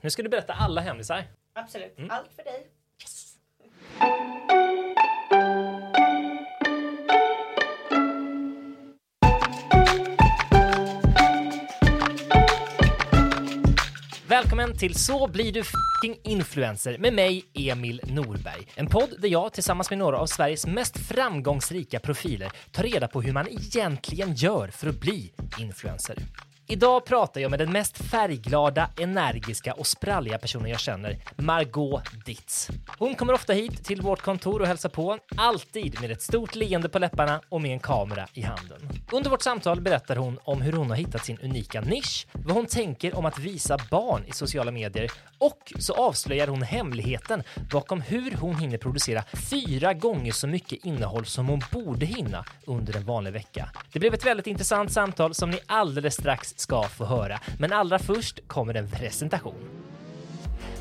Nu ska du berätta alla hemlisar. Absolut. Allt för dig. Välkommen till Så blir du fucking influencer med mig, Emil Norberg. En podd där jag tillsammans med några av Sveriges mest framgångsrika profiler tar reda på hur man egentligen gör för att bli influencer. Idag pratar jag med den mest färgglada, energiska och spralliga personen jag känner, Margot Ditz. Hon kommer ofta hit till vårt kontor och hälsar på, alltid med ett stort leende på läpparna och med en kamera i handen. Under vårt samtal berättar hon om hur hon har hittat sin unika nisch, vad hon tänker om att visa barn i sociala medier och så avslöjar hon hemligheten bakom hur hon hinner producera fyra gånger så mycket innehåll som hon borde hinna under en vanlig vecka. Det blev ett väldigt intressant samtal som ni alldeles strax ska få höra, men allra först kommer en presentation.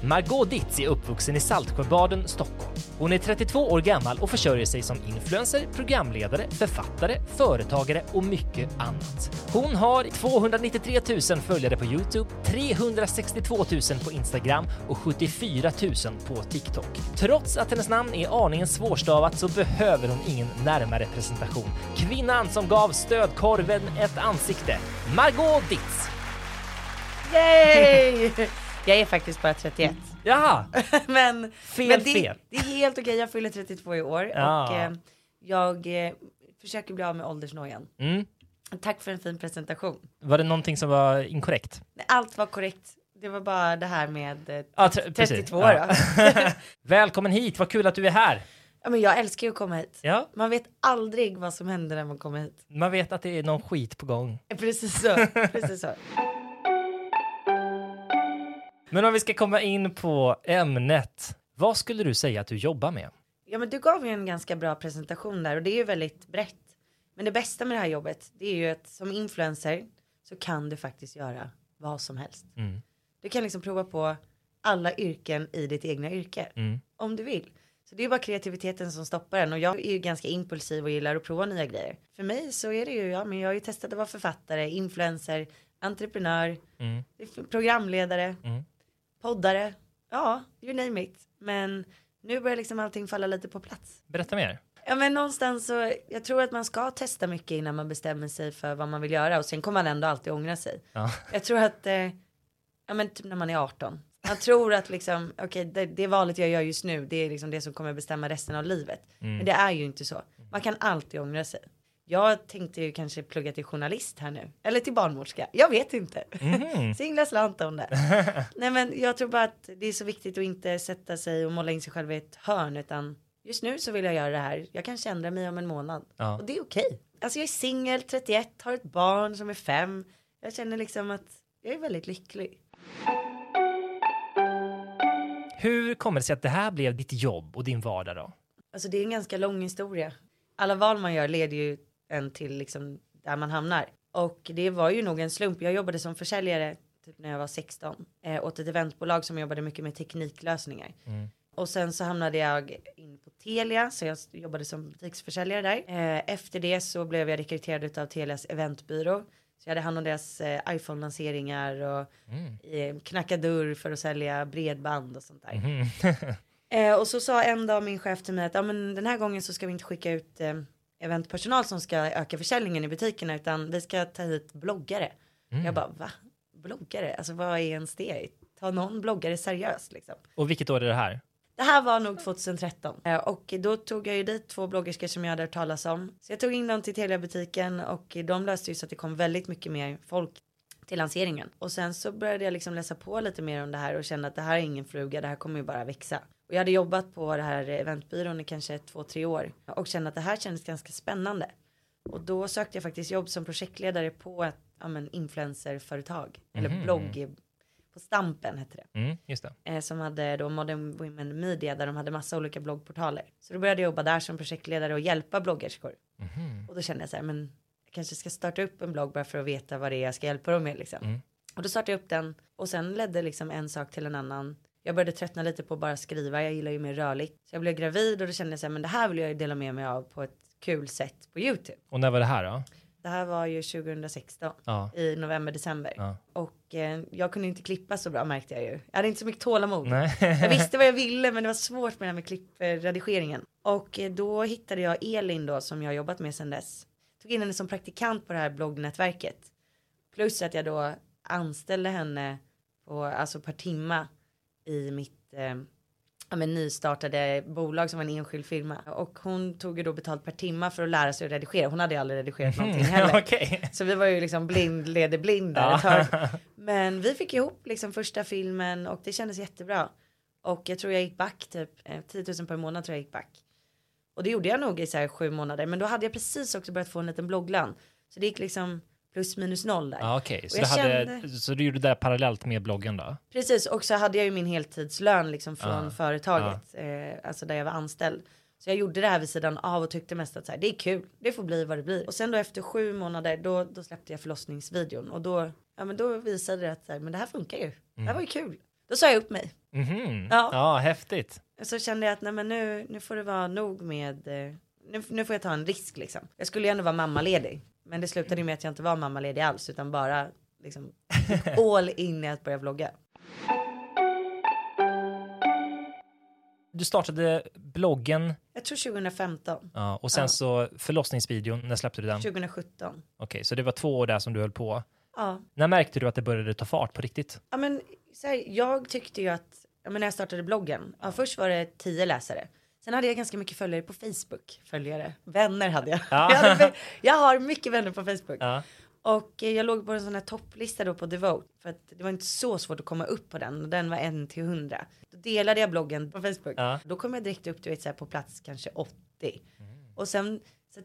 Margot Ditz är uppvuxen i Saltsjöbaden, Stockholm. Hon är 32 år gammal och försörjer sig som influencer, programledare, författare, företagare och mycket annat. Hon har 293 000 följare på Youtube, 362 000 på Instagram och 74 000 på TikTok. Trots att hennes namn är aningen svårstavat så behöver hon ingen närmare presentation. Kvinnan som gav stödkorven ett ansikte. Margot Ditz! Yay! Jag är faktiskt bara 31. Jaha! men Fel, men det, fel. det är helt okej, jag fyller 32 i år Ja. och eh, jag eh, försöker bli av med åldersnojan. Mm. Tack för en fin presentation. Var det någonting som var inkorrekt? Allt var korrekt. Det var bara det här med eh, Ja, tre- precis. 32 Ja. då. Välkommen hit, vad kul att du är här. ja, men jag älskar ju att komma hit. Ja, Man vet aldrig vad som händer när man kommer hit. man vet att det är någon skit på gång. Precis så. Precis så. Men om vi ska komma in på ämnet. Vad skulle du säga att du jobbar med? Ja men du gav ju en ganska bra presentation där och det är ju väldigt brett. Men det bästa med det här jobbet det är ju att som influencer så kan du faktiskt göra vad som helst. Mm. Du kan liksom prova på alla yrken i ditt egna yrke Mm. om du vill. Så det är bara kreativiteten som stoppar en och jag är ju ganska impulsiv och gillar att prova nya grejer. För mig så är det ju, ja men jag har ju testat att vara författare, influencer, entreprenör, Mm. programledare, Mm. Poddare, ja you name it. Men nu börjar liksom allting falla lite på plats. Berätta mer. Ja men någonstans så, jag tror att man ska testa mycket innan man bestämmer sig för vad man vill göra och sen kommer man ändå alltid ångra sig. Ja. Jag tror att, eh, ja men typ när man är 18. Man tror att liksom, okej det, det valet jag gör just nu det är liksom det som kommer bestämma resten av livet. Men det är ju inte så. Man kan alltid ångra sig. Jag tänkte ju kanske plugga till journalist här nu. Eller till barnmorska. Jag vet inte. Singla slant om det. Nej men jag tror bara att det är så viktigt att inte sätta sig och måla in sig själv i ett hörn. Utan just nu så vill jag göra det här. Jag kanske ändrar mig om en månad. Ja. Och det är okej. Alltså jag är singel, 31, har ett barn som är fem. Jag känner liksom att jag är väldigt lycklig. Hur kommer det sig att det här blev ditt jobb och din vardag då? Alltså det är en ganska lång historia. Alla val man gör leder ju en till liksom där man hamnar. Och det var ju nog en slump. Jag jobbade som försäljare typ när jag var 16 eh, åt ett eventbolag som jobbade mycket med tekniklösningar. Och sen så hamnade jag in på Telia så jag jobbade som butiksförsäljare där. Eh, efter det så blev jag rekryterad av Telias eventbyrå. Så jag hade hand om deras eh, iPhone-lanseringar och eh, knacka dörr för att sälja bredband och sånt där. Eh, och så sa en dag min chef till mig att ja, men den här gången så ska vi inte skicka ut eh, eventpersonal som ska öka försäljningen i butikerna utan vi ska ta hit bloggare. Jag bara va? Bloggare? Alltså vad är ens det? Ta någon bloggare seriöst liksom. Och vilket år är det här? Det här var nog 2013 Eh, och då tog jag ju dit två bloggerskor som jag hade hört talas om. Så jag tog in dem till Telia-butiken och de löste ju så att det kom väldigt mycket mer folk till lanseringen. Och sen så började jag liksom läsa på lite mer om det här och kände att det här är ingen fluga, det här kommer ju bara växa. Och jag hade jobbat på det här eventbyrån i kanske två, tre år och kände att det här kändes ganska spännande. Och då sökte jag faktiskt jobb som projektledare på ett ja, men, influencerföretag. Eller Mhm. blogg. På Stampen hette det. Mm, det. Eh, som hade då Modern Women Media där de hade massa olika bloggportaler. Så då började jag jobba där som projektledare och hjälpa bloggerskor. Mhm. Och då kände jag så här, men jag kanske ska starta upp en blogg bara för att veta vad det är jag ska hjälpa dem med liksom. Mm. Och då startade jag upp den och sen ledde liksom en sak till en annan. Jag började tröttna lite på att bara skriva, jag gillar ju mer rörligt. Så jag blev gravid och då kände jag så här, men det här vill jag ju dela med mig av på ett kul sätt på YouTube. Och när var det här då? Det här var ju 2016 Ja. i november, december. Ja. Och eh, jag kunde inte klippa så bra märkte jag ju. Jag hade inte så mycket tålamod. Nej. Jag visste vad jag ville men det var svårt med det här med klippredigeringen. Och eh, då hittade jag Elin då som jag har jobbat med sedan dess. Tog in henne som praktikant på det här bloggnätverket. Plus att jag då anställde henne på, alltså per timma i mitt eh, ja, men nystartade bolag som var en enskild firma. Och hon tog ju då betalt per timma för att lära sig att redigera. Hon hade ju aldrig redigerat någonting heller. Okej. Så vi var ju liksom blind leder blind där ett tag. Men vi fick ihop liksom första filmen och det kändes jättebra. Och jag tror jag gick back typ eh, 10 000 per månad tror jag gick back. Och det gjorde jag nog i så här sju månader. Men då hade jag precis också börjat få en liten blogglön. Så det gick liksom plus minus noll där. Ja, okej. Så, du hade, kände- så du gjorde det där parallellt med bloggen då? Precis och så hade jag ju min heltidslön liksom från Ja. företaget. Eh, alltså där jag var anställd. Så jag gjorde det här vid sidan av och tyckte mest att så här, det är kul. Det får bli vad det blir. Och sen då efter sju månader då, då släppte jag förlossningsvideon. Och då, ja, men då visade det att så här, men det här funkar ju. Det här var ju kul. Då sa jag upp mig. Mhm. Ja. ja, häftigt. Så kände jag att nej men nu, nu får det vara nog med, eh, nu, nu får jag ta en risk liksom. Jag skulle ju ändå vara mammaledig. Men det slutade med att jag inte var mammaledig alls utan bara liksom all in i att börja vlogga. Du startade bloggen Jag tror 2015, ja, och sen Ja. så förlossningsvideon, när släppte du den? Okej, 2017. så det var två år där som du höll på. Ja, När märkte du att det började ta fart på riktigt? ja men så här, jag tyckte ju att, ja, men när jag startade bloggen, ja, först var det tio läsare. Sen hade jag ganska mycket följare på Facebook. Följare, vänner hade jag. Ja. Jag, hade, jag har mycket vänner på Facebook. Ja. Och eh, jag låg på en sån här topplista då på Devote. För att det var inte så svårt att komma upp på den. Och den var en till hundra. Då delade jag bloggen på Facebook. Ja. Då kom jag direkt upp du vet, så här, på plats kanske 80. Mm. Och sen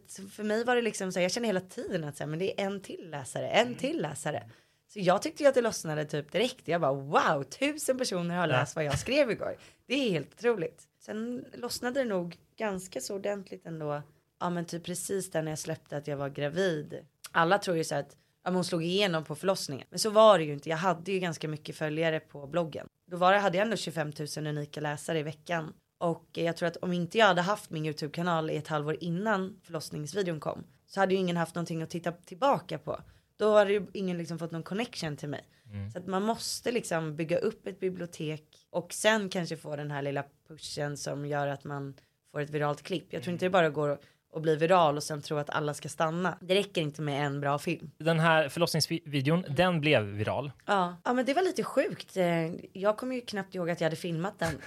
så för mig var det liksom så här, jag kände hela tiden att så här, men det är en till läsare, en Mm. till läsare. Så jag tyckte ju att det lossnade typ direkt. Jag bara wow, tusen personer har läst vad jag skrev igår. Det är helt otroligt. Sen lossnade det nog ganska så ordentligt ändå. Ja men typ precis där när jag släppte att jag var gravid. Alla tror ju så att ja, men hon slog igenom på förlossningen. Men så var det ju inte. Jag hade ju ganska mycket följare på bloggen. Då var det, hade jag ändå 25 000 unika läsare i veckan. Och jag tror att om inte jag hade haft min YouTube-kanal i ett halvår innan förlossningsvideon kom så hade ju ingen haft någonting att titta tillbaka på. Då hade ju ingen liksom fått någon connection till mig. Så att man måste liksom bygga upp ett bibliotek och sen kanske få den här lilla pushen som gör att man får ett viralt klipp. Jag tror inte det bara går att bli viral och sen tro att alla ska stanna. Det räcker inte med en bra film. Den här förlossningsvideon, den blev viral. Ja, ja men det var lite sjukt. Eh, Jag kommer ju knappt ihåg att jag hade filmat den.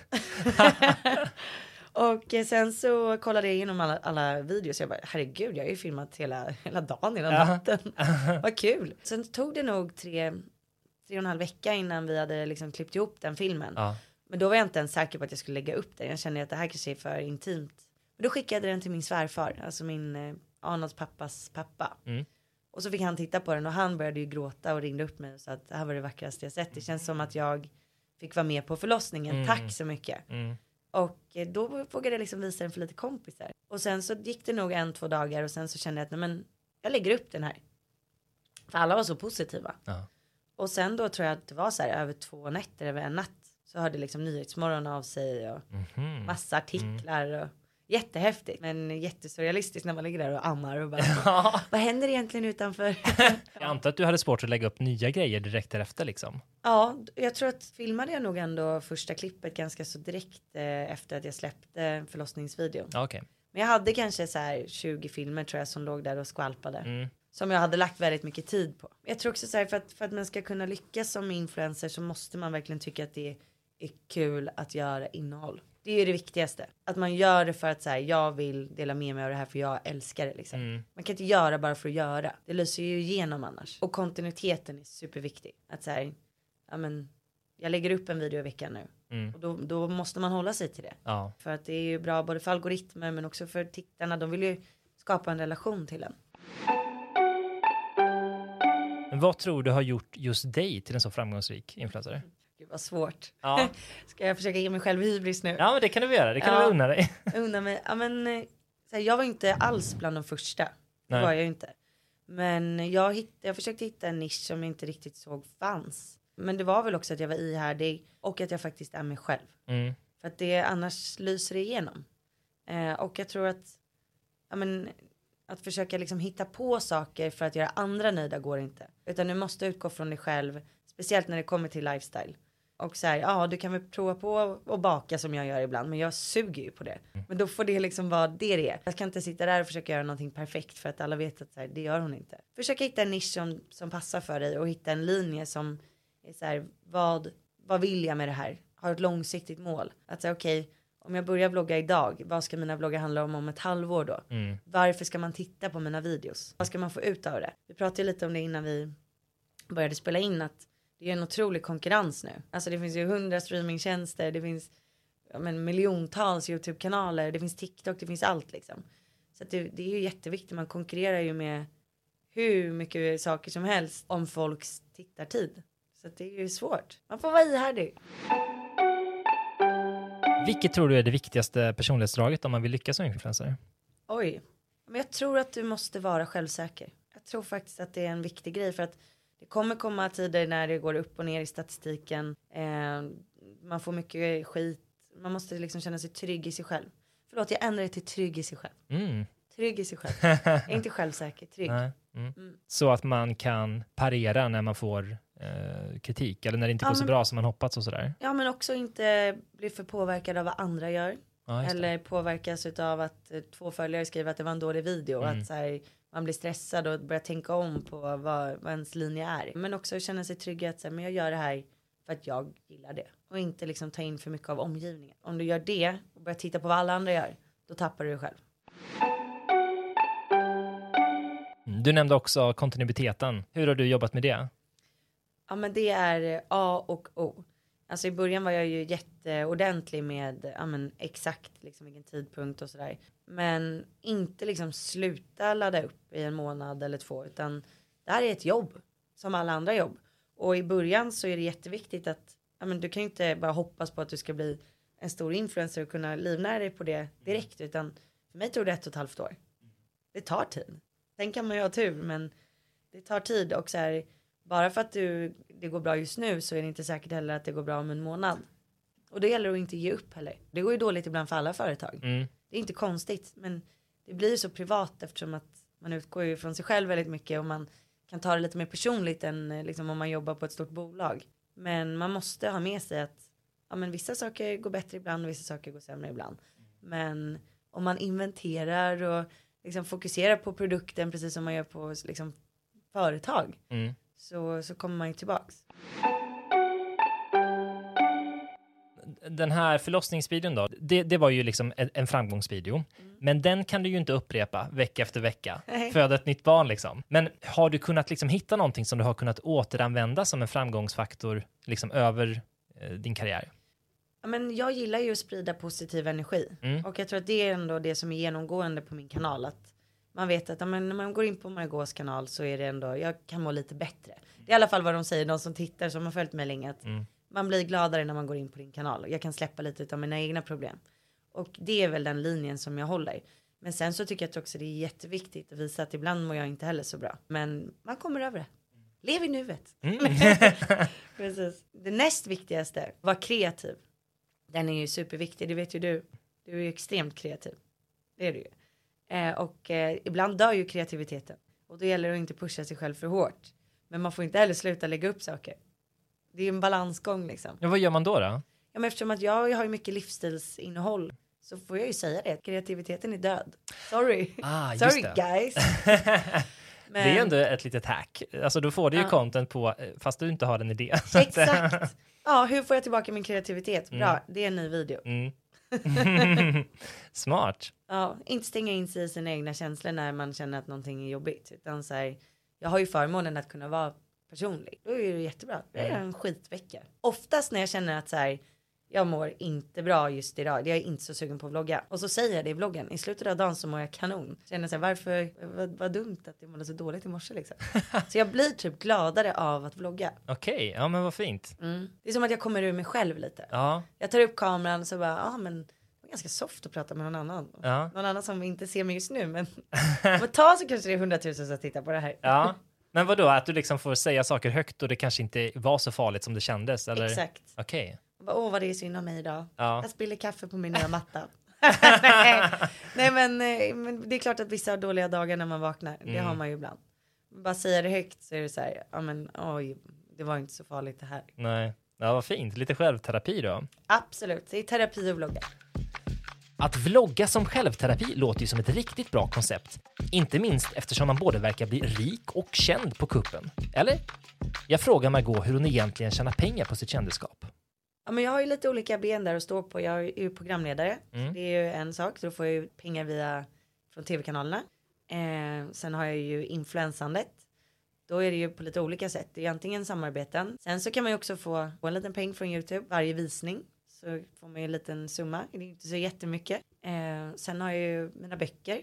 och sen så kollade jag igenom alla, alla videos. Jag bara, herregud, jag har ju filmat hela, hela dagen, hela natten. Vad kul. Sen tog det nog tre, tre och en halv vecka innan vi hade liksom klippt ihop den filmen. Ja. Men då var jag inte ens säker på att jag skulle lägga upp den. Jag kände att det här kanske är för intimt. Men då skickade jag den till min svärfar, alltså min eh, Arnolds pappas pappa. Mm. Och så fick han titta på den och han började ju gråta och ringde upp mig och sa att det här var det vackraste jag sett. Det känns som att jag fick vara med på förlossningen. Mm. Tack så mycket. Mm. Och eh, då vågade jag liksom visa den för lite kompisar. Och sen så gick det nog en, två dagar och sen så kände jag att nej men jag lägger upp den här. För alla var så positiva. Ja. Och sen då tror jag att det var så här över två nätter, över en natt. Så hörde liksom Nyhetsmorgon av sig och Mhm. massa artiklar och jättehäftigt. Men jättesurrealistiskt när man ligger där och ammar och bara Ja. vad händer egentligen utanför? Jag antar att du hade svårt att lägga upp nya grejer direkt därefter liksom. ja, jag tror att filmade jag nog ändå första klippet ganska så direkt eh, efter att jag släppte förlossningsvideon. Ja, okej. Men jag hade kanske så här 20 filmer tror jag som låg där och skvalpade. Mm. Som jag hade lagt väldigt mycket tid på. Jag tror också så här för att, för att man ska kunna lyckas som influencer så måste man verkligen tycka att det är kul att göra innehåll. Det är ju det viktigaste. Att man gör det för att så här, jag vill dela med mig av det här för jag älskar det liksom. Mm. Man kan inte göra bara för att göra. Det lyser ju igenom annars. Och kontinuiteten är superviktig. Att så här, ja men jag lägger upp en video i veckan nu. Mm. Och då, då måste man hålla sig till det. Ja. För att det är ju bra både för algoritmer men också för tittarna. De vill ju skapa en relation till en. Men vad tror du har gjort just dig till en så framgångsrik influencer? Gud vad svårt. Ja, Ska jag försöka ge mig själv hybris nu? ja men det kan du väl göra. Det kan Ja. du unna dig. Unna mig. Ja, men, eh, så här, jag var inte alls bland de första. Det Nej. var jag ju inte. Men jag, hitt, jag försökte hitta en nisch som jag inte riktigt såg fanns. Men det var väl också att jag var ihärdig och att jag faktiskt är mig själv. Mm. För att det annars lyser det igenom. Eh, och jag tror att, ja men, att försöka liksom hitta på saker för att göra andra nöjda går inte. Utan du måste utgå från dig själv, speciellt när det kommer till lifestyle. Och så här, ja du kan väl prova på att baka som jag gör ibland, men jag suger ju på det. Men då får det liksom vara det det är. Jag kan inte sitta där och försöka göra någonting perfekt för att alla vet att så här, det gör hon inte. Försöka hitta en nisch som, som passar för dig och hitta en linje som är så här, vad, vad vill jag med det här? Har ett långsiktigt mål. Att säga okej, om jag börjar blogga idag, vad ska mina bloggar handla om om ett halvår då? Mm. Varför ska man titta på mina videos? Vad ska man få ut av det? Vi pratade lite om det innan vi började spela in att det är en otrolig konkurrens nu. Alltså det finns ju hundra streamingtjänster, det finns ja, men miljontals YouTube-kanaler, det finns TikTok, det finns allt liksom. Så det, det är ju jätteviktigt, man konkurrerar ju med hur mycket saker som helst om folks tittartid. Så att det är ju svårt. Man får vara ihärdig. Vilket tror du är det viktigaste personlighetsdraget om man vill lyckas som influencer? Oj, men jag tror att du måste vara självsäker. Jag tror faktiskt att det är en viktig grej för att det kommer komma tider när det går upp och ner i statistiken. Eh, man får mycket skit. Man måste liksom känna sig trygg i sig själv. Förlåt, jag ändrar det till trygg i sig själv. Mm. Trygg i sig själv. Inte självsäker, trygg. Mm. Mm. Så att man kan parera när man får eh, kritik eller när det inte Ja, går så men- bra som man hoppats och sådär. Ja, men också inte bli för påverkad av vad andra gör. Ja, just det. eller påverkas av att eh, två följare skriver att det var en dålig video. Mm. Att så här, man blir stressad och börjar tänka om på vad, vad ens linje är. Men också känna sig trygg i att så här, men jag gör det här för att jag gillar det. Och inte liksom ta in för mycket av omgivningen. Om du gör det och börjar titta på vad alla andra gör. Då tappar du dig själv. Du nämnde också kontinuiteten. Hur har du jobbat med det? Ja men det är A och O. Alltså i början var jag ju jätteordentlig med ja, men exakt liksom vilken tidpunkt och sådär. Men inte liksom sluta ladda upp i en månad eller två utan det här är ett jobb som alla andra jobb. Och i början så är det jätteviktigt att ja, men du kan ju inte bara hoppas på att du ska bli en stor influencer och kunna livnära dig på det direkt utan för mig tog det ett och ett halvt år. Det tar tid. Sen kan man ju ha tur men det tar tid och så här bara för att du, det går bra just nu så är det inte säkert heller att det går bra om en månad. Och det gäller att inte ge upp heller. Det går ju dåligt ibland för alla företag. Mm. Det är inte konstigt men det blir ju så privat eftersom att man utgår ju från sig själv väldigt mycket och man kan ta det lite mer personligt än eh, liksom om man jobbar på ett stort bolag. Men man måste ha med sig att ja, men vissa saker går bättre ibland och vissa saker går sämre ibland. Men om man inventerar och liksom fokuserar på produkten precis som man gör på liksom, företag Mm. Så, så kommer man ju tillbaks. Den här förlossningsvideon då, det, det var ju liksom en, en framgångsvideo. Men den kan du ju inte upprepa vecka efter vecka. Nej. Föda ett nytt barn liksom. Men har du kunnat liksom hitta någonting som du har kunnat återanvända som en framgångsfaktor liksom över eh, din karriär? Men jag gillar ju att sprida positiv energi Mm. och jag tror att det är ändå det som är genomgående på min kanal att man vet att ja, men när man går in på Margaux kanal så är det ändå jag kan må lite bättre. Det är i alla fall vad de säger de som tittar som har följt mig länge att Mm. man blir gladare när man går in på din kanal. Jag kan släppa lite av mina egna problem och det är väl den linjen som jag håller. Men sen så tycker jag också det är jätteviktigt att visa att ibland mår jag inte heller så bra. Men man kommer över det. Lev i nuet. Mm. Precis. Det näst viktigaste, var kreativ. Den är ju superviktig, det vet ju du. Du är ju extremt kreativ. Det är du ju. Eh, och eh, ibland dör ju kreativiteten. Och då gäller det att inte pusha sig själv för hårt. Men man får inte heller sluta lägga upp saker. Det är en balansgång liksom. Ja, vad gör man då? då? Ja, men eftersom att jag har ju mycket livsstilsinnehåll så får jag ju säga det. Kreativiteten är död. Sorry. Ah, just Sorry det. guys. Det är ändå ett litet hack. Alltså då får du ju Ja. content på, eh, fast du inte har en idé. Så att, eh, Exakt. Ja, hur får jag tillbaka min kreativitet? Bra, det är en ny video. Mm. Smart. Ja, inte stänga in sig i sina egna känslor när man känner att någonting är jobbigt. Utan så här, jag har ju förmånen att kunna vara personlig. Då är det jättebra. Det är en skitvecka. Oftast när jag känner att så här, jag mår inte bra just idag. Jag är inte så sugen på att vlogga. Och så säger jag det i vloggen. I slutet av dagen så mår jag kanon. Känner så här, varför, vad, vad dumt att jag mådde så dåligt i morse liksom. så jag blir typ gladare av att vlogga. Okej, ja men vad fint. Mm. Det är som att jag kommer ur mig själv lite. Ja, Jag tar upp kameran och så bara, ja ah, men ganska soft att prata med någon annan. ja, Någon annan som inte ser mig just nu men om ett tag så kanske det är hundratusen som tittar på det här. ja. Men vad då att du liksom får säga saker högt och det kanske inte var så farligt som det kändes? Eller? Exakt. Okej. Bara, Åh vad det är synd om mig idag. Ja. Jag spiller kaffe på min nya matta. Nej. Men, eh, men det är klart att vissa har dåliga dagar när man vaknar. Det Mm. har man ju ibland. Bara säga det högt så är det så här, ja men oj, det var inte så farligt det här. Nej. Ja, vad fint. Lite självterapi då. Absolut, det är terapi och vlogga. Att vlogga som självterapi låter ju som ett riktigt bra koncept. Inte minst eftersom man både verkar bli rik och känd på kuppen. Eller? Jag frågar Margot hur hon egentligen tjänar pengar på sitt kändisskap. Ja men jag har ju lite olika ben där att stå på. Jag är ju programledare. Mm. Det är ju en sak, så då får jag ju pengar via från tv-kanalerna. Eh, sen har jag ju influensandet. Då är det ju på lite olika sätt. Det är antingen samarbeten. Sen så kan man ju också få, få en liten peng från Youtube varje visning. Så får man ju en liten summa. Det är inte så jättemycket. Eh, sen har jag ju mina böcker.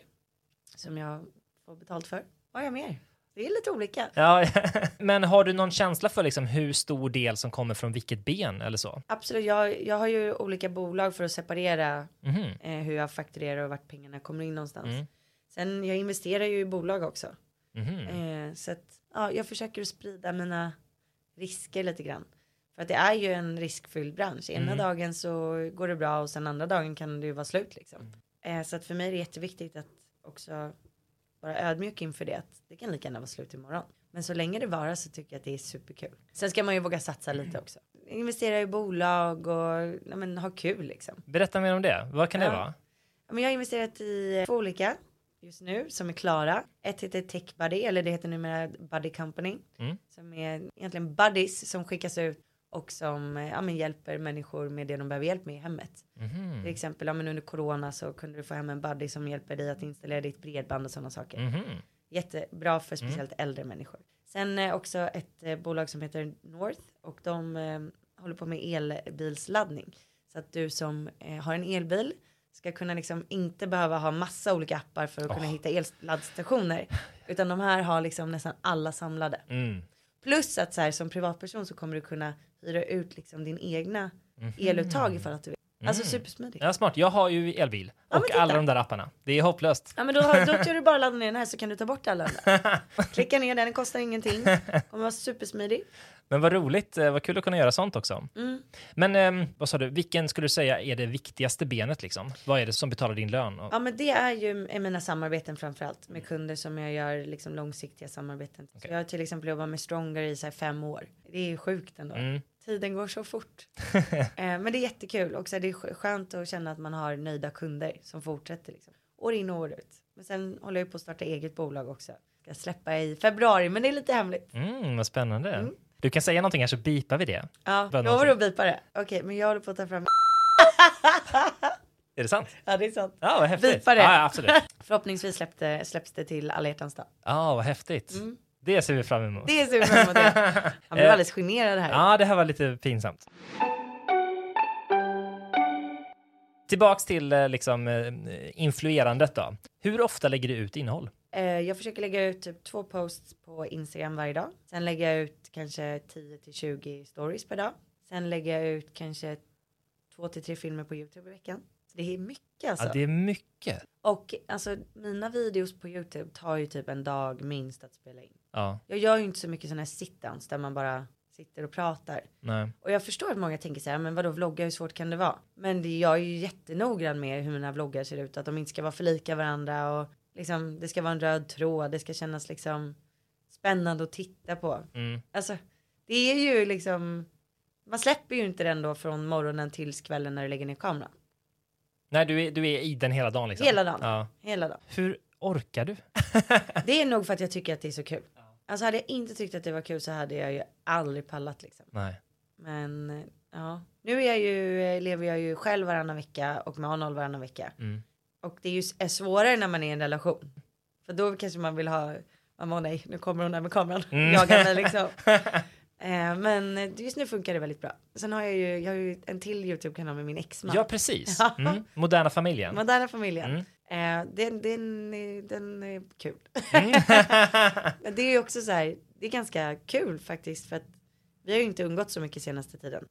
Som jag får betalt för. Vad har jag mer? Det är lite olika. Ja, men har du någon känsla för liksom hur stor del som kommer från vilket ben eller så? Absolut, jag, jag har ju olika bolag för att separera Mhm. eh, hur jag fakturerar och vart pengarna kommer in någonstans. Mm. Sen jag investerar ju i bolag också. Mhm. Eh, så att ja, jag försöker sprida mina risker lite grann. För att det är ju en riskfylld bransch. Ena Mm. dagen så går det bra och sen andra dagen kan det ju vara slut liksom. Eh, så att för mig är det jätteviktigt att också vara ödmjuk inför det. Att det kan lika gärna vara slut imorgon. Men så länge det varar så tycker jag att det är superkul. Sen ska man ju våga satsa lite också. Investera i bolag och ja, men, ha kul liksom. Berätta mer om det. Vad kan det Ja. vara? Ja, Men jag har investerat i två olika just nu som är klara. Ett heter Tech Buddy eller det heter numera Buddy Company. Mm. Som är egentligen buddies som skickas ut och som eh, ja, men hjälper människor med det de behöver hjälp med i hemmet. Mhm. Till exempel ja, men under corona så kunde du få hem en buddy som hjälper dig att installera ditt bredband och sådana saker. Mhm. Jättebra för speciellt äldre människor. Sen eh, också ett eh, bolag som heter North och de eh, håller på med elbilsladdning. Så att du som eh, har en elbil ska kunna liksom inte behöva ha massa olika appar för att kunna Åh. hitta elladdstationer. Utan de här har liksom nästan alla samlade. Mm. Plus att så här som privatperson så kommer du kunna hyra ut liksom din egna Mhm. eluttag ifall att du vill. Alltså Mm. supersmidigt. Ja, smart. Jag har ju elbil Ja, och alla de där apparna. Det är hopplöst. Ja men då, har- då kan du bara ladda ner den här så kan du ta bort alla andra. Klicka ner den, den kostar ingenting. Kommer vara supersmidig. Men vad roligt. eh, Vad kul att kunna göra sånt också. Mm. Men ehm, vad sa du? Vilken skulle du säga är det viktigaste benet liksom? Vad är det som betalar din lön? Ja men det är ju är mina samarbeten framförallt med kunder som jag gör liksom långsiktiga samarbeten. Så Okej. jag har till exempel jobbat med Stronger i så här fem år. Det är ju sjukt ändå. Mm. Tiden går så fort. eh, men det är jättekul och så är det skö- skönt att känna att man har nöjda kunder som fortsätter liksom. År in och år ut. Men sen håller jag på att starta eget bolag också. Ska släppa i februari men det är lite hemligt. Mm, vad spännande. Mm. Du kan säga någonting här så bipar vi det. Ja, lovar du att bipa det? Okej men jag håller på att ta fram. Är det sant? ja det är sant. Ja, vad häftigt. Bipa det. Ja, ja, absolut. Förhoppningsvis släppte, släpps det till alla hjärtans dag. Ja, vad häftigt. Mm. Det ser vi fram emot. Det är super fram emot. Han blev Eh, alldeles generad här. Ja, det här var lite pinsamt. Tillbaks till eh, liksom eh, influerandet då. Hur ofta lägger du ut innehåll? Eh, jag försöker lägga ut typ två posts på Instagram varje dag. Sen lägger jag ut kanske 10 till 20 stories per dag. Sen lägger jag ut kanske två till tre filmer på Youtube i veckan. Det är mycket alltså. Ja, det är mycket. Och alltså mina videos på Youtube tar ju typ en dag minst att spela in. Ja, Jag gör ju inte så mycket sådana här sit-downs där man bara sitter och pratar. nej. Och jag förstår att många tänker så här, men vadå vlogga, hur svårt kan det vara? Men det, jag är ju jättenoggrann med hur mina vloggar ser ut, att de inte ska vara för lika varandra och liksom det ska vara en röd tråd, det ska kännas liksom spännande att titta på. Mm. Alltså, det är ju liksom, man släpper ju inte den då från morgonen tills kvällen när du lägger ner kameran. Nej, du är, du är i den hela dagen liksom. Hela dagen. Ja. Hela dagen. Hur orkar du? Det är nog för att jag tycker att det är så kul. Alltså hade jag inte tyckt att det var kul så hade jag ju aldrig pallat liksom. Nej. Men eh, ja, nu är jag ju, eh, lever jag ju själv varannan vecka och med Arnold varannan vecka. Mm. Och det är ju är svårare när man är i en relation. För då kanske man vill ha, bara nej nu kommer hon där med kameran Mm. jagar mig liksom. Eh, men just nu funkar det väldigt bra. Sen har jag ju, jag har ju en till YouTube-kanal med min exman. Ja, precis. Mm. Moderna familjen. Moderna familjen. Mm. Eh, den, den, är- den är kul. Mm. Det är också så här, det är ganska kul faktiskt för att vi har ju inte umgått så mycket senaste tiden.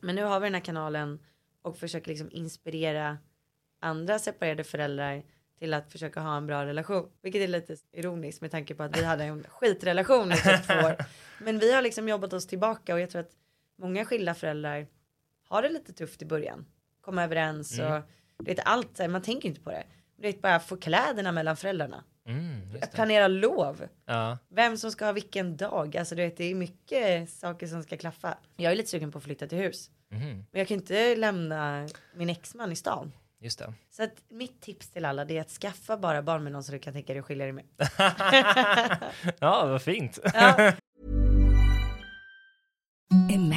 Men nu har vi den här kanalen och försöker liksom inspirera andra separerade föräldrar till att försöka ha en bra relation. Vilket är lite ironiskt med tanke på att vi hade en skitrelation i typ två år. Men vi har liksom jobbat oss tillbaka och jag tror att många skilda föräldrar har det lite tufft i början. Komma överens och du vet allt, man tänker inte på det. Du vet bara få kläderna mellan föräldrarna. Mm. Planera lov. Ja. Vem som ska ha vilken dag. Alltså du vet det är mycket saker som ska klaffa. Jag är lite sugen på att flytta till hus. Mhm. Men jag kan inte lämna min exman i stan. Just det. Så att mitt tips till alla det är att skaffa bara barn med någon som du kan tänka dig att skilja dig med. Ja, vad fint. Ja,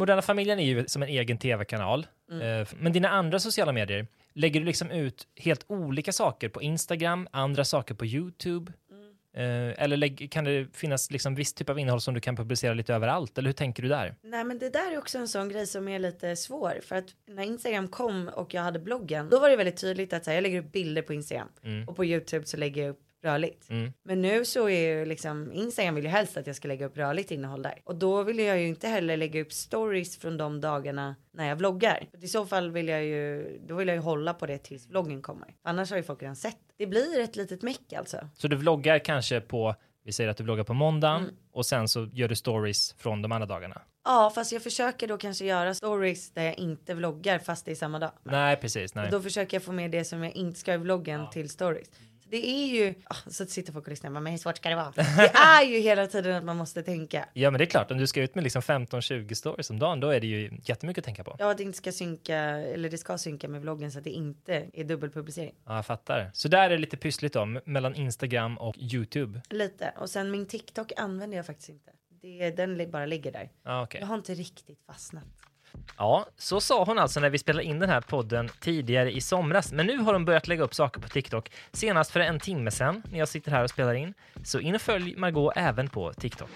Moderna familjen är ju som en egen tv-kanal. Mm. Eh, Men dina andra sociala medier, lägger du liksom ut helt olika saker på Instagram, andra saker på YouTube? Mm. Eh, Eller kan det finnas liksom viss typ av innehåll som du kan publicera lite överallt? Eller hur tänker du där? Nej men det där är också en sån grej som är lite svår för att när Instagram kom och jag hade bloggen då var det väldigt tydligt att här, jag lägger upp bilder på Instagram och på YouTube så lägger jag upp rörligt. Mm. Men nu så är ju liksom Instagram vill ju helst att jag ska lägga upp rörligt innehåll där och då vill jag ju inte heller lägga upp stories från de dagarna när jag vloggar. För I så fall vill jag ju då vill jag ju hålla på det tills vloggen kommer. Annars har ju folk redan sett. Det blir ett litet meck alltså. Så du vloggar kanske på, vi säger att du vloggar på måndagen Mm. och sen så gör du stories från de andra dagarna? Ja fast jag försöker då kanske göra stories där jag inte vloggar fast det är samma dag. Nej, precis. Nej. Och då försöker jag få med det som jag inte ska i vloggen till stories. Det är ju, ah, så sitter folk och lyssnar, men hur svårt ska det vara? Det är ju hela tiden att man måste tänka. Ja, men det är klart, om du ska ut med liksom 15-20 stories om dagen, då är det ju jättemycket att tänka på. Ja, det inte ska synka, eller det ska synka med vloggen så att det inte är dubbelpublicering. Ja, jag fattar. Så där är det lite pyssligt då, m- mellan Instagram och YouTube. Lite. Och sen min TikTok använder jag faktiskt inte. Det, den bara ligger där. Ja, okej. Jag har inte riktigt fastnat. Ja, så sa hon alltså när vi spelade in den här podden tidigare i somras. Men nu har hon börjat lägga upp saker på TikTok. Senast för en timme sedan när jag sitter här och spelar in. Så in och följ Margot även på TikTok.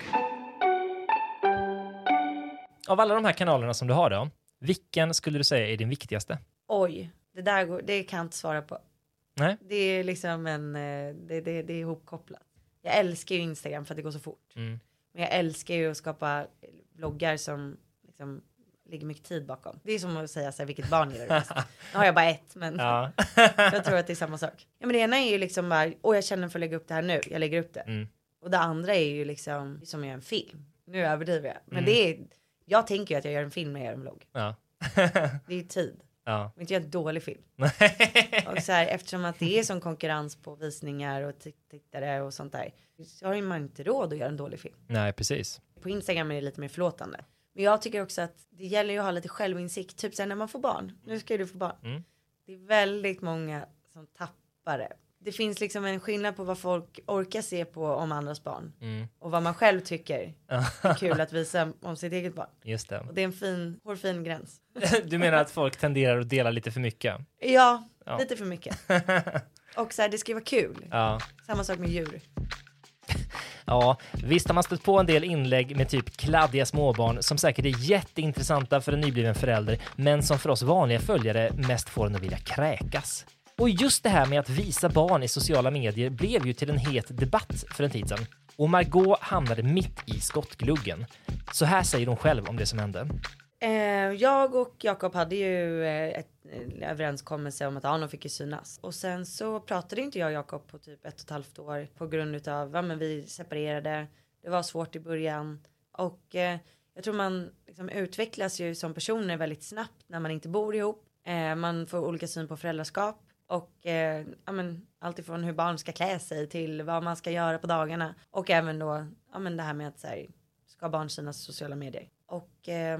Av alla de här kanalerna som du har då, vilken skulle du säga är din viktigaste? Oj, det där går, det kan jag inte svara på. Nej? Det är liksom en, eh, det, det, det är ihopkopplat. Jag älskar ju Instagram för att det går så fort. Mm. Men jag älskar ju att skapa bloggar som liksom ligger mycket tid bakom. Det är som att säga så här, vilket barn gillar du mest? Nu har jag bara ett, men Ja. jag tror att det är samma sak. Ja, men det ena är ju liksom bara, åh jag känner för att lägga upp det här nu, jag lägger upp det. Mm. Och det andra är ju liksom som göra en film. Nu överdriver jag, men Mm. det är, jag tänker ju att jag gör en film när jag gör en vlogg. Ja. Det är ju tid. ja. Och inte göra en dålig film. Och så här, eftersom att det är sån konkurrens på visningar och titt- tittare och sånt där. Så har ju man inte råd att göra en dålig film. Nej, precis. På Instagram är det lite mer förlåtande. Men jag tycker också att det gäller ju att ha lite självinsikt. Typ sen när man får barn. Nu ska ju du få barn. Mm. Det är väldigt många som tappar det. Det finns liksom en skillnad på vad folk orkar se på om andras barn. Mm. Och vad man själv tycker är kul att visa om sitt eget barn. Just det. Och det är en fin, hårfin gräns. Du menar att folk tenderar att dela lite för mycket? Ja, Ja. lite för mycket. Och så här, det ska ju vara kul. Ja. Samma sak med djur. Ja, visst har man stött på en del inlägg med typ kladdiga småbarn som säkert är jätteintressanta för en nybliven förälder, men som för oss vanliga följare mest får en att vilja kräkas. Och just det här med att visa barn i sociala medier blev ju till en het debatt för en tid sedan. Och Margot hamnade mitt i skottgluggen. Så här säger hon själv om det som hände. Eh, jag och Jakob hade ju eh, ett en överenskommelse om att Anon fick ju synas. Och sen så pratade inte jag och Jakob på typ ett och ett halvt år på grund utav, ja men vi separerade. Det var svårt i början. Och eh, jag tror man liksom utvecklas ju som personer väldigt snabbt när man inte bor ihop. Eh, man får olika syn på föräldraskap. Och eh, ja, men, allt ifrån hur barn ska klä sig till vad man ska göra på dagarna. Och även då ja, men det här med att så här, ska barn synas i sociala medier. Och eh,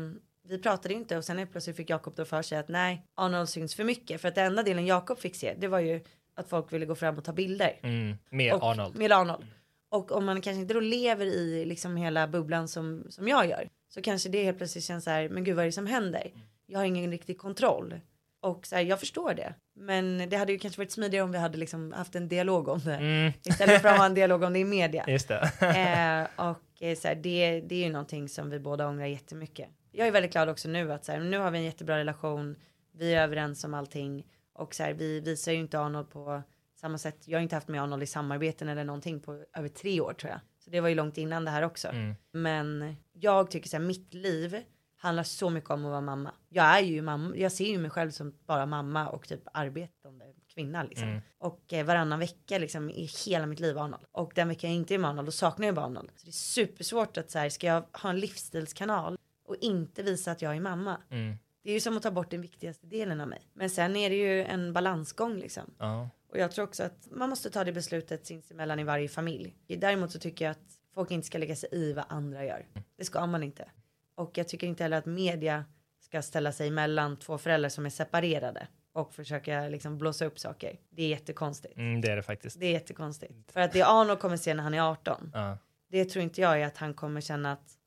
vi pratade inte och sen helt plötsligt fick Jakob då för sig att nej, Arnold syns för mycket. För att den enda delen Jakob fick se, det var ju att folk ville gå fram och ta bilder. Mm, med och, Arnold. Med Arnold. Och om man kanske inte då lever i liksom hela bubblan som, som jag gör. Så kanske det helt plötsligt känns så här, men gud vad är det som händer? Jag har ingen riktig kontroll. Och så här, jag förstår det. Men det hade ju kanske varit smidigare om vi hade liksom haft en dialog om det. Mm. Istället för att ha en dialog om det i media. Just det. eh, och eh, så här, det, det är ju någonting som vi båda ångrar jättemycket. Jag är väldigt glad också nu att så här, nu har vi en jättebra relation. Vi är överens om allting och så här, vi visar ju inte Arnold på samma sätt. Jag har inte haft med Arnold i samarbeten eller någonting på över tre år tror jag. Så det var ju långt innan det här också. Mm. Men jag tycker så här, mitt liv handlar så mycket om att vara mamma. Jag är ju mamma. Jag ser ju mig själv som bara mamma och typ arbetande kvinna liksom. Mm. Och eh, varannan vecka liksom i hela mitt liv Arnold. Och den veckan jag inte är med Arnold då saknar jag bara Arnold. Så det är supersvårt att så här, ska jag ha en livsstilskanal och inte visa att jag är mamma. Mm. Det är ju som att ta bort den viktigaste delen av mig. Men sen är det ju en balansgång liksom. Ja. Och jag tror också att man måste ta det beslutet sinsemellan i varje familj. Däremot så tycker jag att folk inte ska lägga sig i vad andra gör. Det ska man inte. Och jag tycker inte heller att media ska ställa sig mellan två föräldrar som är separerade och försöka liksom blåsa upp saker. Det är jättekonstigt. Mm, det är det faktiskt. Det är jättekonstigt. För att det Arnold kommer se när han är 18. Ja. Det tror inte jag är att han kommer känna att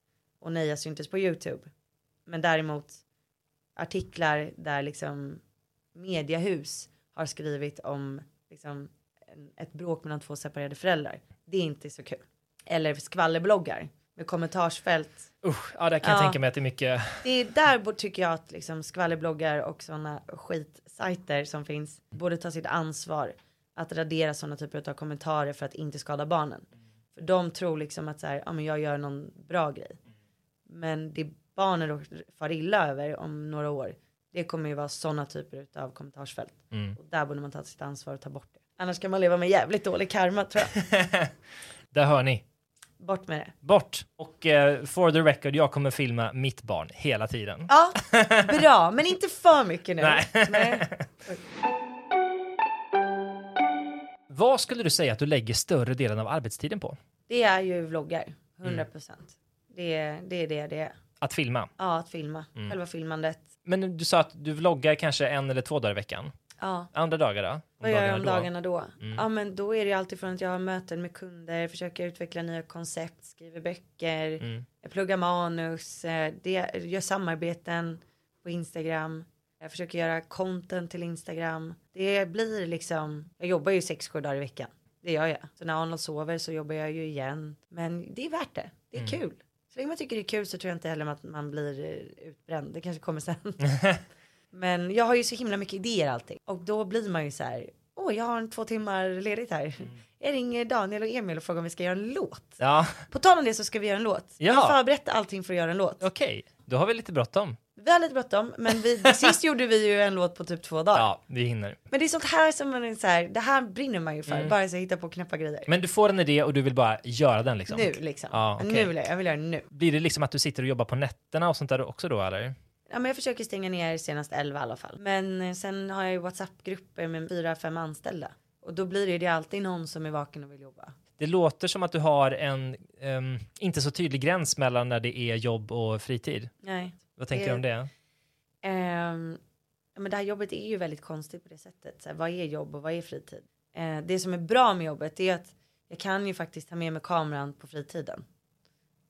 och nej jag syntes på Youtube. Men däremot artiklar där liksom mediahus har skrivit om liksom ett bråk mellan två separerade föräldrar. Det är inte så kul. Eller skvallerbloggar med kommentarsfält. Usch, ja, där kan jag Ja. tänka mig att det är mycket. Det är där tycker jag att liksom skvallerbloggar och sådana skitsajter som finns borde ta sitt ansvar att radera sådana typer av kommentarer för att inte skada barnen. För de tror liksom att så här, ja men jag gör någon bra grej. Men det barnen far illa över om några år, det kommer ju vara sådana typer av kommentarsfält. Mm. Och där borde man ta sitt ansvar och ta bort det. Annars kan man leva med jävligt dålig karma tror jag. Där hör ni. Bort med det. Bort. Och eh, for the record, jag kommer filma mitt barn hela tiden. Ja, bra, men inte för mycket nu. Nej. Nej. Vad skulle du säga att du lägger större delen av arbetstiden på? Det är ju vloggar, 100 procent. Det, är- det är det det är. Att filma. Ja, att filma. Själva filmandet. Men du sa att du vloggar kanske en eller två dagar i veckan. Ja. Andra dagar då? Om Vad gör jag om då? dagarna då? Ja men då är det ju alltid från att jag har möten med kunder, försöker utveckla nya koncept, skriver böcker, Mm. pluggar manus, eh, det, gör samarbeten på Instagram. Jag försöker göra content till Instagram. Det blir liksom, jag jobbar ju sex, sju dagar i veckan. Det gör jag. Så när Arnold sover så jobbar jag ju igen. Men det är värt det. Det är Mm. kul. Så länge man tycker det är kul så tror jag inte heller att man blir eh, utbränd. Det kanske kommer sen. Men jag har ju så himla mycket idéer alltid. Och då blir man ju så här. Åh, jag har en två timmar ledigt här. Mm. Jag ringer Daniel och Emil och frågar om vi ska göra en låt. Ja, På tal om det så ska vi göra en låt. Jag Ja. har förberett allting för att göra en låt. okej. Då har vi lite bråttom. Vi har lite bråttom, men vi, sist gjorde vi ju en låt på typ två dagar. Ja, vi hinner. Men det är sånt här som man är så här, det här brinner man ju för. Mm. Bara så hitta på knäppa grejer. Men du får en idé och du vill bara göra den liksom? Nu liksom. Ja, okej. Nu vill jag, jag vill göra det nu. Blir det liksom att du sitter och jobbar på nätterna och sånt där också då eller? Ja, men jag försöker stänga ner senast 11 i alla fall. Men eh, sen har jag ju WhatsApp-grupper med fyra, fem anställda. Och då blir det ju det alltid någon som är vaken och vill jobba. Det låter som att du har en ehm, inte så tydlig gräns mellan när det är jobb och fritid. Nej. Vad tänker du om det? Ja, men det här jobbet är ju väldigt konstigt på det sättet. Så här, vad är jobb och vad är fritid? Eh, det som är bra med jobbet är att jag kan ju faktiskt ta med mig kameran på fritiden.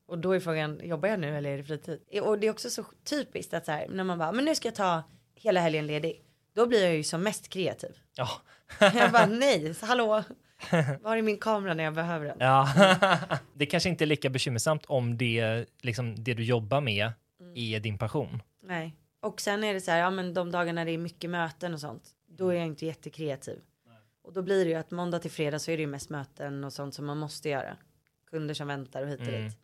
Och då är frågan, jobbar jag nu eller är det fritid? Eh, Och det är också så typiskt att så här, när man bara, men nu ska jag ta hela helgen ledig. Då blir jag ju som mest kreativ. Ja, Jag bara, nej, så hallå. Var är min kamera när jag behöver den? Ja, det kanske inte är lika bekymmersamt om det, liksom, det du jobbar med är din passion. Nej. Och sen är det så här, ja men de dagarna det är mycket möten och sånt, då är jag inte jättekreativ. Och då blir det ju att måndag till fredag så är det ju mest möten och sånt som man måste göra. Kunder som väntar och hit och Mm. dit.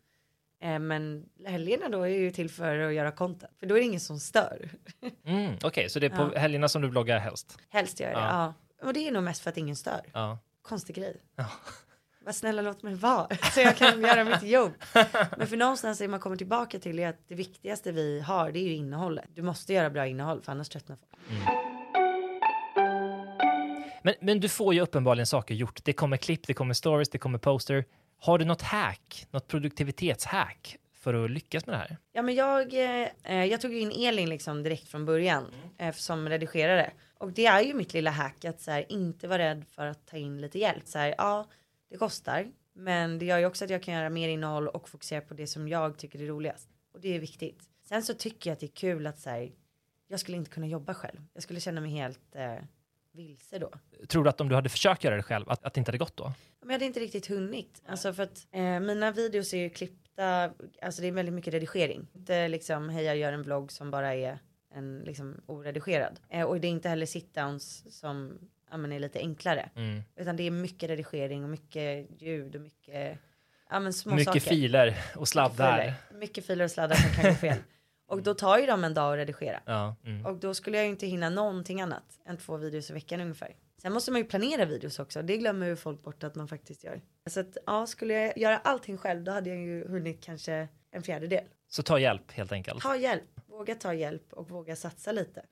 Eh, men helgerna då är ju till för att göra content. För då är det ingen som stör. Mm, Okej, så det är på helgerna som du bloggar helst? Helst gör jag det, Ja. ja. Och det är nog mest för att ingen stör. Ja. Konstig grej. Ja. Var snälla låt mig vara så jag kan göra mitt jobb. Men för någonstans är man kommer tillbaka till är att det viktigaste vi har det är ju innehållet. Du måste göra bra innehåll för annars tröttnar folk. Men, men du får ju uppenbarligen saker gjort. Det kommer klipp, det kommer stories, det kommer poster. Har du något hack, något produktivitetshack för att lyckas med det här? Ja men jag, eh, jag tog in Elin liksom direkt från början eh, som redigerare. Och det är ju mitt lilla hack att så här, inte vara rädd för att ta in lite hjälp. Så här, ja, det kostar. Men det gör ju också att jag kan göra mer innehåll och fokusera på det som jag tycker är roligast. Och det är viktigt. Sen så tycker jag att det är kul att så här, jag skulle inte kunna jobba själv. Jag skulle känna mig helt eh, vilse då. Tror du att om du hade försökt göra det själv, att, att det inte hade gått då? Men jag hade inte riktigt hunnit. Alltså för att eh, mina videos är ju klippta, alltså det är väldigt mycket redigering. Inte liksom hej jag gör en vlogg som bara är en liksom oredigerad. Eh, och det är inte heller sit-downs som ja, men är lite enklare. Mm. Utan det är mycket redigering och mycket ljud och mycket ja, men små Mycket saker. filer och sladdar. Mycket filer. Mycket filer och sladdar som kan gå fel. Och då tar ju de en dag att redigera. Ja, mm. Och då skulle jag ju inte hinna någonting annat än två videos i veckan ungefär. Sen måste man ju planera videos också. Det glömmer ju folk bort att man faktiskt gör. Så att ja, skulle jag göra allting själv då hade jag ju hunnit kanske en fjärdedel. Så ta hjälp helt enkelt. Ta hjälp, våga ta hjälp och våga satsa lite.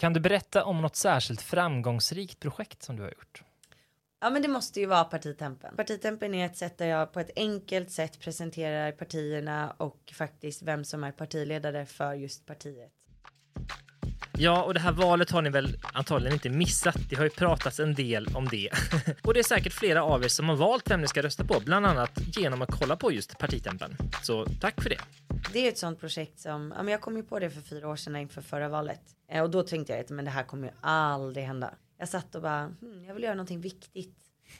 Kan du berätta om något särskilt framgångsrikt projekt som du har gjort? Ja men det måste ju vara partitempen. Partitempen är ett sätt där jag på ett enkelt sätt presenterar partierna och faktiskt vem som är partiledare för just partiet. Ja, och det här valet har ni väl antagligen inte missat. Det har ju pratats en del om det. och det är säkert flera av er som har valt vem ni ska rösta på, bland annat genom att kolla på just partitempen. Så tack för det. Det är ett sånt projekt som, ja men jag kom ju på det för fyra år sedan inför förra valet. Eh, och då tänkte jag att men det här kommer ju aldrig hända. Jag satt och bara, hmm, jag vill göra någonting viktigt.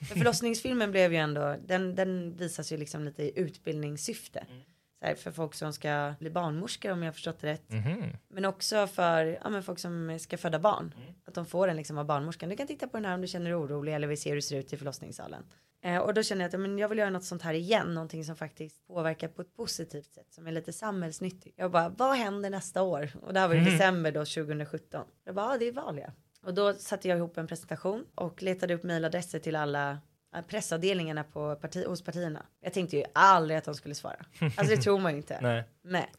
För förlossningsfilmen blev ju ändå, den, den visas ju liksom lite i utbildningssyfte. Så här, för folk som ska bli barnmorskor om jag har förstått det rätt. Mhm. Men också för ja, men folk som ska föda barn. Att de får en liksom av barnmorskan. Du kan titta på den här om du känner dig orolig eller vill se hur det ser ut i förlossningssalen. Eh, och då känner jag att men jag vill göra något sånt här igen. Någonting som faktiskt påverkar på ett positivt sätt. Som är lite samhällsnyttigt. Jag bara, vad händer nästa år? Och det här var i december då 2017. Jag bara, ja, det är val ja. Och då satte jag ihop en presentation och letade upp mejladresser till alla pressavdelningarna på parti, hos partierna. Jag tänkte ju aldrig att de skulle svara. Alltså det tror man ju inte. Nej. Nej.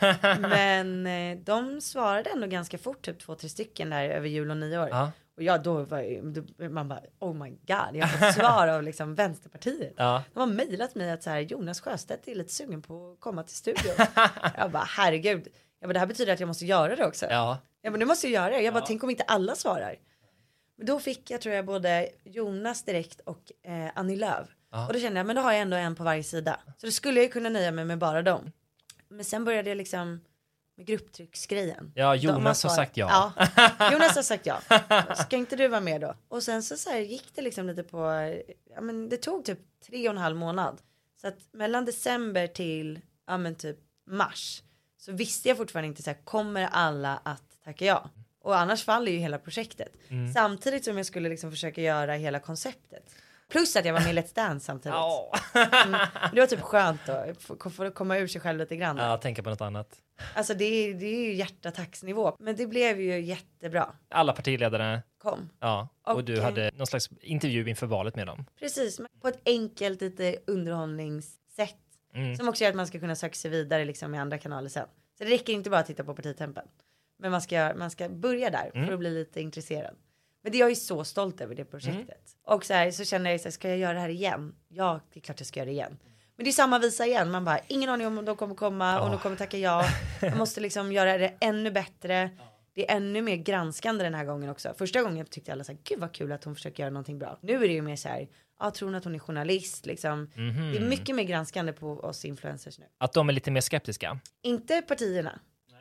Men eh, de svarade ändå ganska fort, typ två, tre stycken där över jul och nyår. Ja. Och jag då var då, man bara oh my god, jag har fått svar av liksom Vänsterpartiet. Ja. De har mejlat mig att så här, Jonas Sjöstedt är lite sugen på att komma till studion. jag bara herregud, jag bara, det här betyder att jag måste göra det också. Ja. Jag bara, nu måste jag göra det. Jag bara, tänk om inte alla svarar. Men då fick jag tror jag både Jonas direkt och eh, Annie Lööf. Och då kände jag, men då har jag ändå en på varje sida. Så då skulle jag ju kunna nöja mig med bara dem. Men sen började jag liksom med grupptrycksgrejen. Ja, Jonas har sagt ja. ja. Jonas har sagt ja. Ska inte du vara med då? Och sen så, så här, gick det liksom lite på, ja men det tog typ tre och en halv månad. Så att mellan december till, ja men typ mars. Så visste jag fortfarande inte så här, kommer alla att tacka ja? Och annars faller ju hela projektet. Mm. Samtidigt som jag skulle liksom försöka göra hela konceptet. Plus att jag var med i Let's Dance samtidigt. Mm. Det var typ skönt då, få- komma ur sig själv lite grann. ja, tänka på något annat. Alltså det är, det är ju hjärtattacksnivå. Men det blev ju jättebra. Alla partiledare, Kom. ja. Och, Och, du hade någon slags intervju inför valet med dem. Precis, på ett enkelt lite underhållningssätt. Mm. Som också gör att man ska kunna söka sig vidare liksom i andra kanaler sen. Så det räcker inte bara att titta på partitempen. Men man ska, man ska börja där Mm. för att bli lite intresserad. Men det jag är så stolt över det projektet. Mm. Och så här så känner jag så här, ska jag göra det här igen? Ja, det är klart jag ska göra det igen. Men det är samma visa igen. Man bara, ingen aning om de kommer komma och de kommer tacka ja. Jag måste liksom göra det ännu bättre. Det är ännu mer granskande den här gången också. Första gången tyckte alla så här, gud vad kul att hon försöker göra någonting bra. Nu är det ju mer så här, ja tror hon att hon är journalist liksom. Det är mycket mer granskande på oss influencers nu. Att de är lite mer skeptiska. Inte partierna.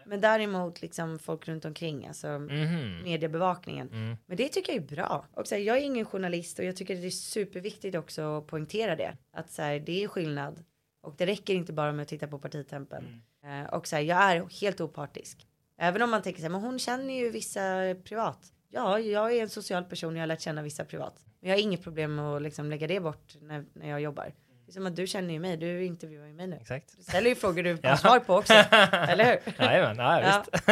Men däremot liksom folk runt omkring, alltså Mhm. mediebevakningen. Mm. Men det tycker jag är bra. Och så här, jag är ingen journalist och jag tycker det är superviktigt också att poängtera det. Att så här, det är skillnad. Och det räcker inte bara med att titta på partitempen. Mm. Eh, och så här, jag är helt opartisk. Även om man tänker så här, men hon känner ju vissa privat. Ja, jag är en social person jag har lärt känna vissa privat. Men jag har inget problem med att liksom lägga det bort när, när jag jobbar. Som att du känner ju mig, du intervjuar ju mig nu. Exakt. Du ställer ju frågor du har svar på också, eller hur? Jajamän, ja, Ja. visst.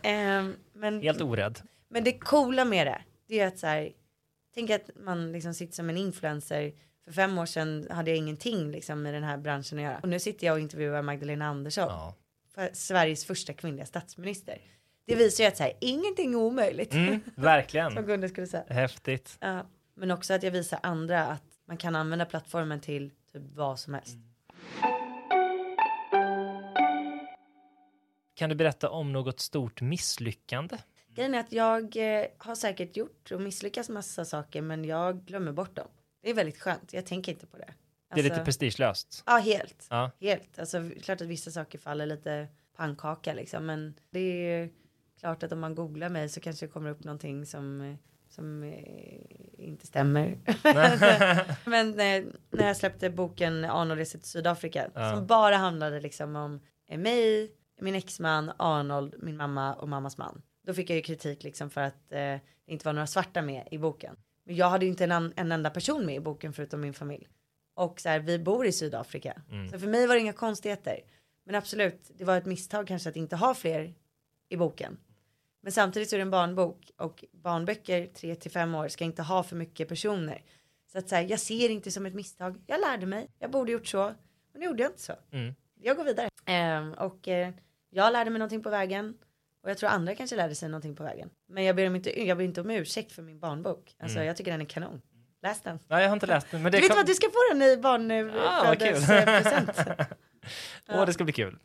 Ehm, men, Helt orädd. men det coola med det, det är att så här, tänk att man liksom sitter som en influencer. För fem år sedan hade jag ingenting liksom i den här branschen att göra. Och nu sitter jag och intervjuar Magdalena Andersson, Ja. för Sveriges första kvinnliga statsminister. Det visar ju att så här, ingenting är omöjligt. Mm, Som verkligen. Gunde skulle säga. Häftigt. Ja, men också att jag visar andra att man kan använda plattformen till typ vad som helst. Kan du berätta om något stort misslyckande? Grejen är att jag eh, har säkert gjort och misslyckats massa saker men jag glömmer bort dem. Det är väldigt skönt, jag tänker inte på det. Det är lite Alltså- prestigelöst. Ja, helt. Ja. Helt. Alltså klart att vissa saker faller lite pannkaka liksom. Men det är klart att om man googlar mig så kanske det kommer upp någonting som, eh, som eh, inte stämmer. men eh, när jag släppte boken Arnold till Sydafrika. Ja. Som bara handlade liksom om eh, mig, min exman, Arnold, min mamma och mammas man. Då fick jag ju kritik liksom för att eh, det inte var några svarta med i boken. Men jag hade ju inte en, en enda person med i boken förutom min familj. Och så här, vi bor i Sydafrika. Så för mig var det inga konstigheter. Men absolut, det var ett misstag kanske att inte ha fler i boken. Men samtidigt så är det en barnbok och barnböcker 3 till 5 år ska inte ha för mycket personer. Så att säga, jag ser inte som ett misstag. Jag lärde mig, jag borde gjort så, men nu gjorde jag inte så. Mm. Jag går vidare. Ehm, och eh, jag lärde mig någonting på vägen. Och jag tror andra kanske lärde sig någonting på vägen. Men jag ber, om inte, jag ber inte om ursäkt för min barnbok. Alltså jag tycker den är kanon. Läs den. Nej, jag har inte läst den. Men det Du vet kom- vad, du ska få den i Ah, vad kul. barnfödelspresent. Åh, det ska bli kul.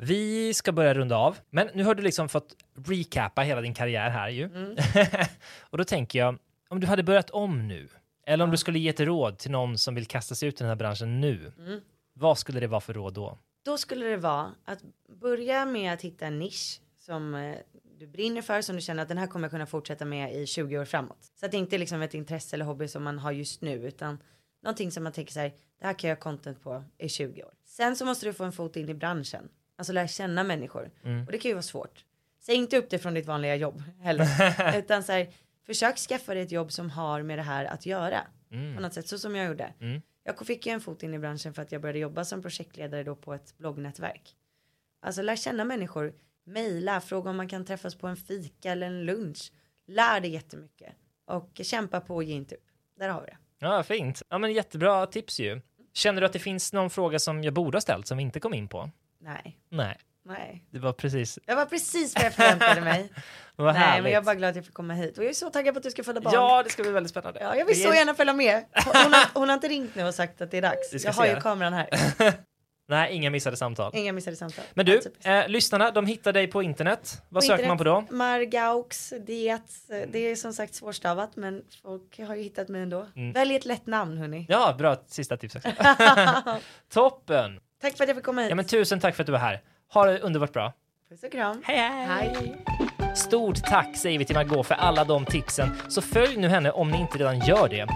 Vi ska börja runda av, men nu har du liksom fått recappa hela din karriär här ju. Mm. och då tänker jag, om du hade börjat om nu, eller om du skulle ge ett råd till någon som vill kasta sig ut i den här branschen nu, Mm. vad skulle det vara för råd då? Då skulle det vara att börja med att hitta en nisch som eh, du brinner för, som du känner att den här kommer jag kunna fortsätta med i 20 år framåt. Så att det inte är liksom ett intresse eller hobby som man har just nu, utan någonting som man tänker så här, det här kan jag ha content på i 20 år. Sen så måste du få en fot in i branschen, alltså lära känna människor. Och det kan ju vara svårt. Säg inte upp det från ditt vanliga jobb heller, utan så här, försök skaffa dig ett jobb som har med det här att göra. På något sätt, så som jag gjorde. Mm. Jag fick ju en fot in i branschen för att jag började jobba som projektledare då på ett bloggnätverk. Alltså lär känna människor, mejla, fråga om man kan träffas på en fika eller en lunch. Lär dig jättemycket och kämpa på och ge inte upp. Där har vi det. Ja, fint. Ja, men jättebra tips ju. Känner du att det finns någon fråga som jag borde ha ställt som vi inte kom in på? Nej, Nej, nej. det var precis. Det var precis vad jag förväntade mig. Vad nej, härligt. men jag är bara glad att jag fick komma hit och jag är så taggad på att du ska föda barn. Ja, det ska bli väldigt spännande. Ja, jag vill så är- gärna följa med. Hon har, hon har inte ringt nu och sagt att det är dags. Jag har ju kameran här. Nej, inga missade samtal. Inga missade samtal. Men du, eh, lyssnarna, de hittar dig på internet. Vad På söker man på då? internet, Margaux diet. Det är som sagt svårstavat men folk har ju hittat mig ändå. Välj ett lätt namn hörni. Mm. Ja, bra sista tips också. Toppen! Tack för att jag fick komma hit. Ja, men tusen tack för att du var här. Ha det underbart bra. Puss och kram. Hej, hej! Hej. Stort tack säger vi till Margot för alla de tipsen, så följ nu henne om ni inte redan gör det.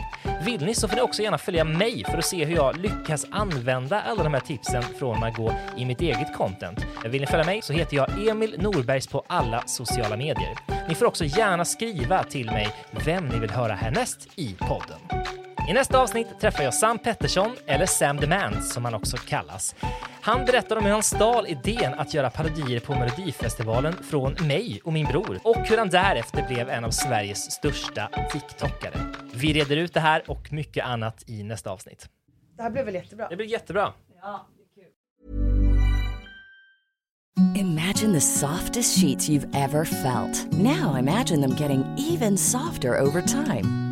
Vill ni så får ni också gärna följa mig för att se hur jag lyckas använda alla de här tipsen från Margot i mitt eget content. Vill ni följa mig så heter jag Emil Norbergs på alla sociala medier. Ni får också gärna skriva till mig vem ni vill höra härnäst i podden. I nästa avsnitt träffar jag Sam Pettersson, eller Sam the Man som han också kallas. Han berättar om hur han stal idén att göra parodier på Melodifestivalen från mig och min bror och hur han därefter blev en av Sveriges största TikTokare. Vi reder ut det här och mycket annat i nästa avsnitt. Det här blev väl jättebra? Det blir jättebra. Ja. Imagine the softest sheets you've ever felt. Now imagine them getting even softer over time.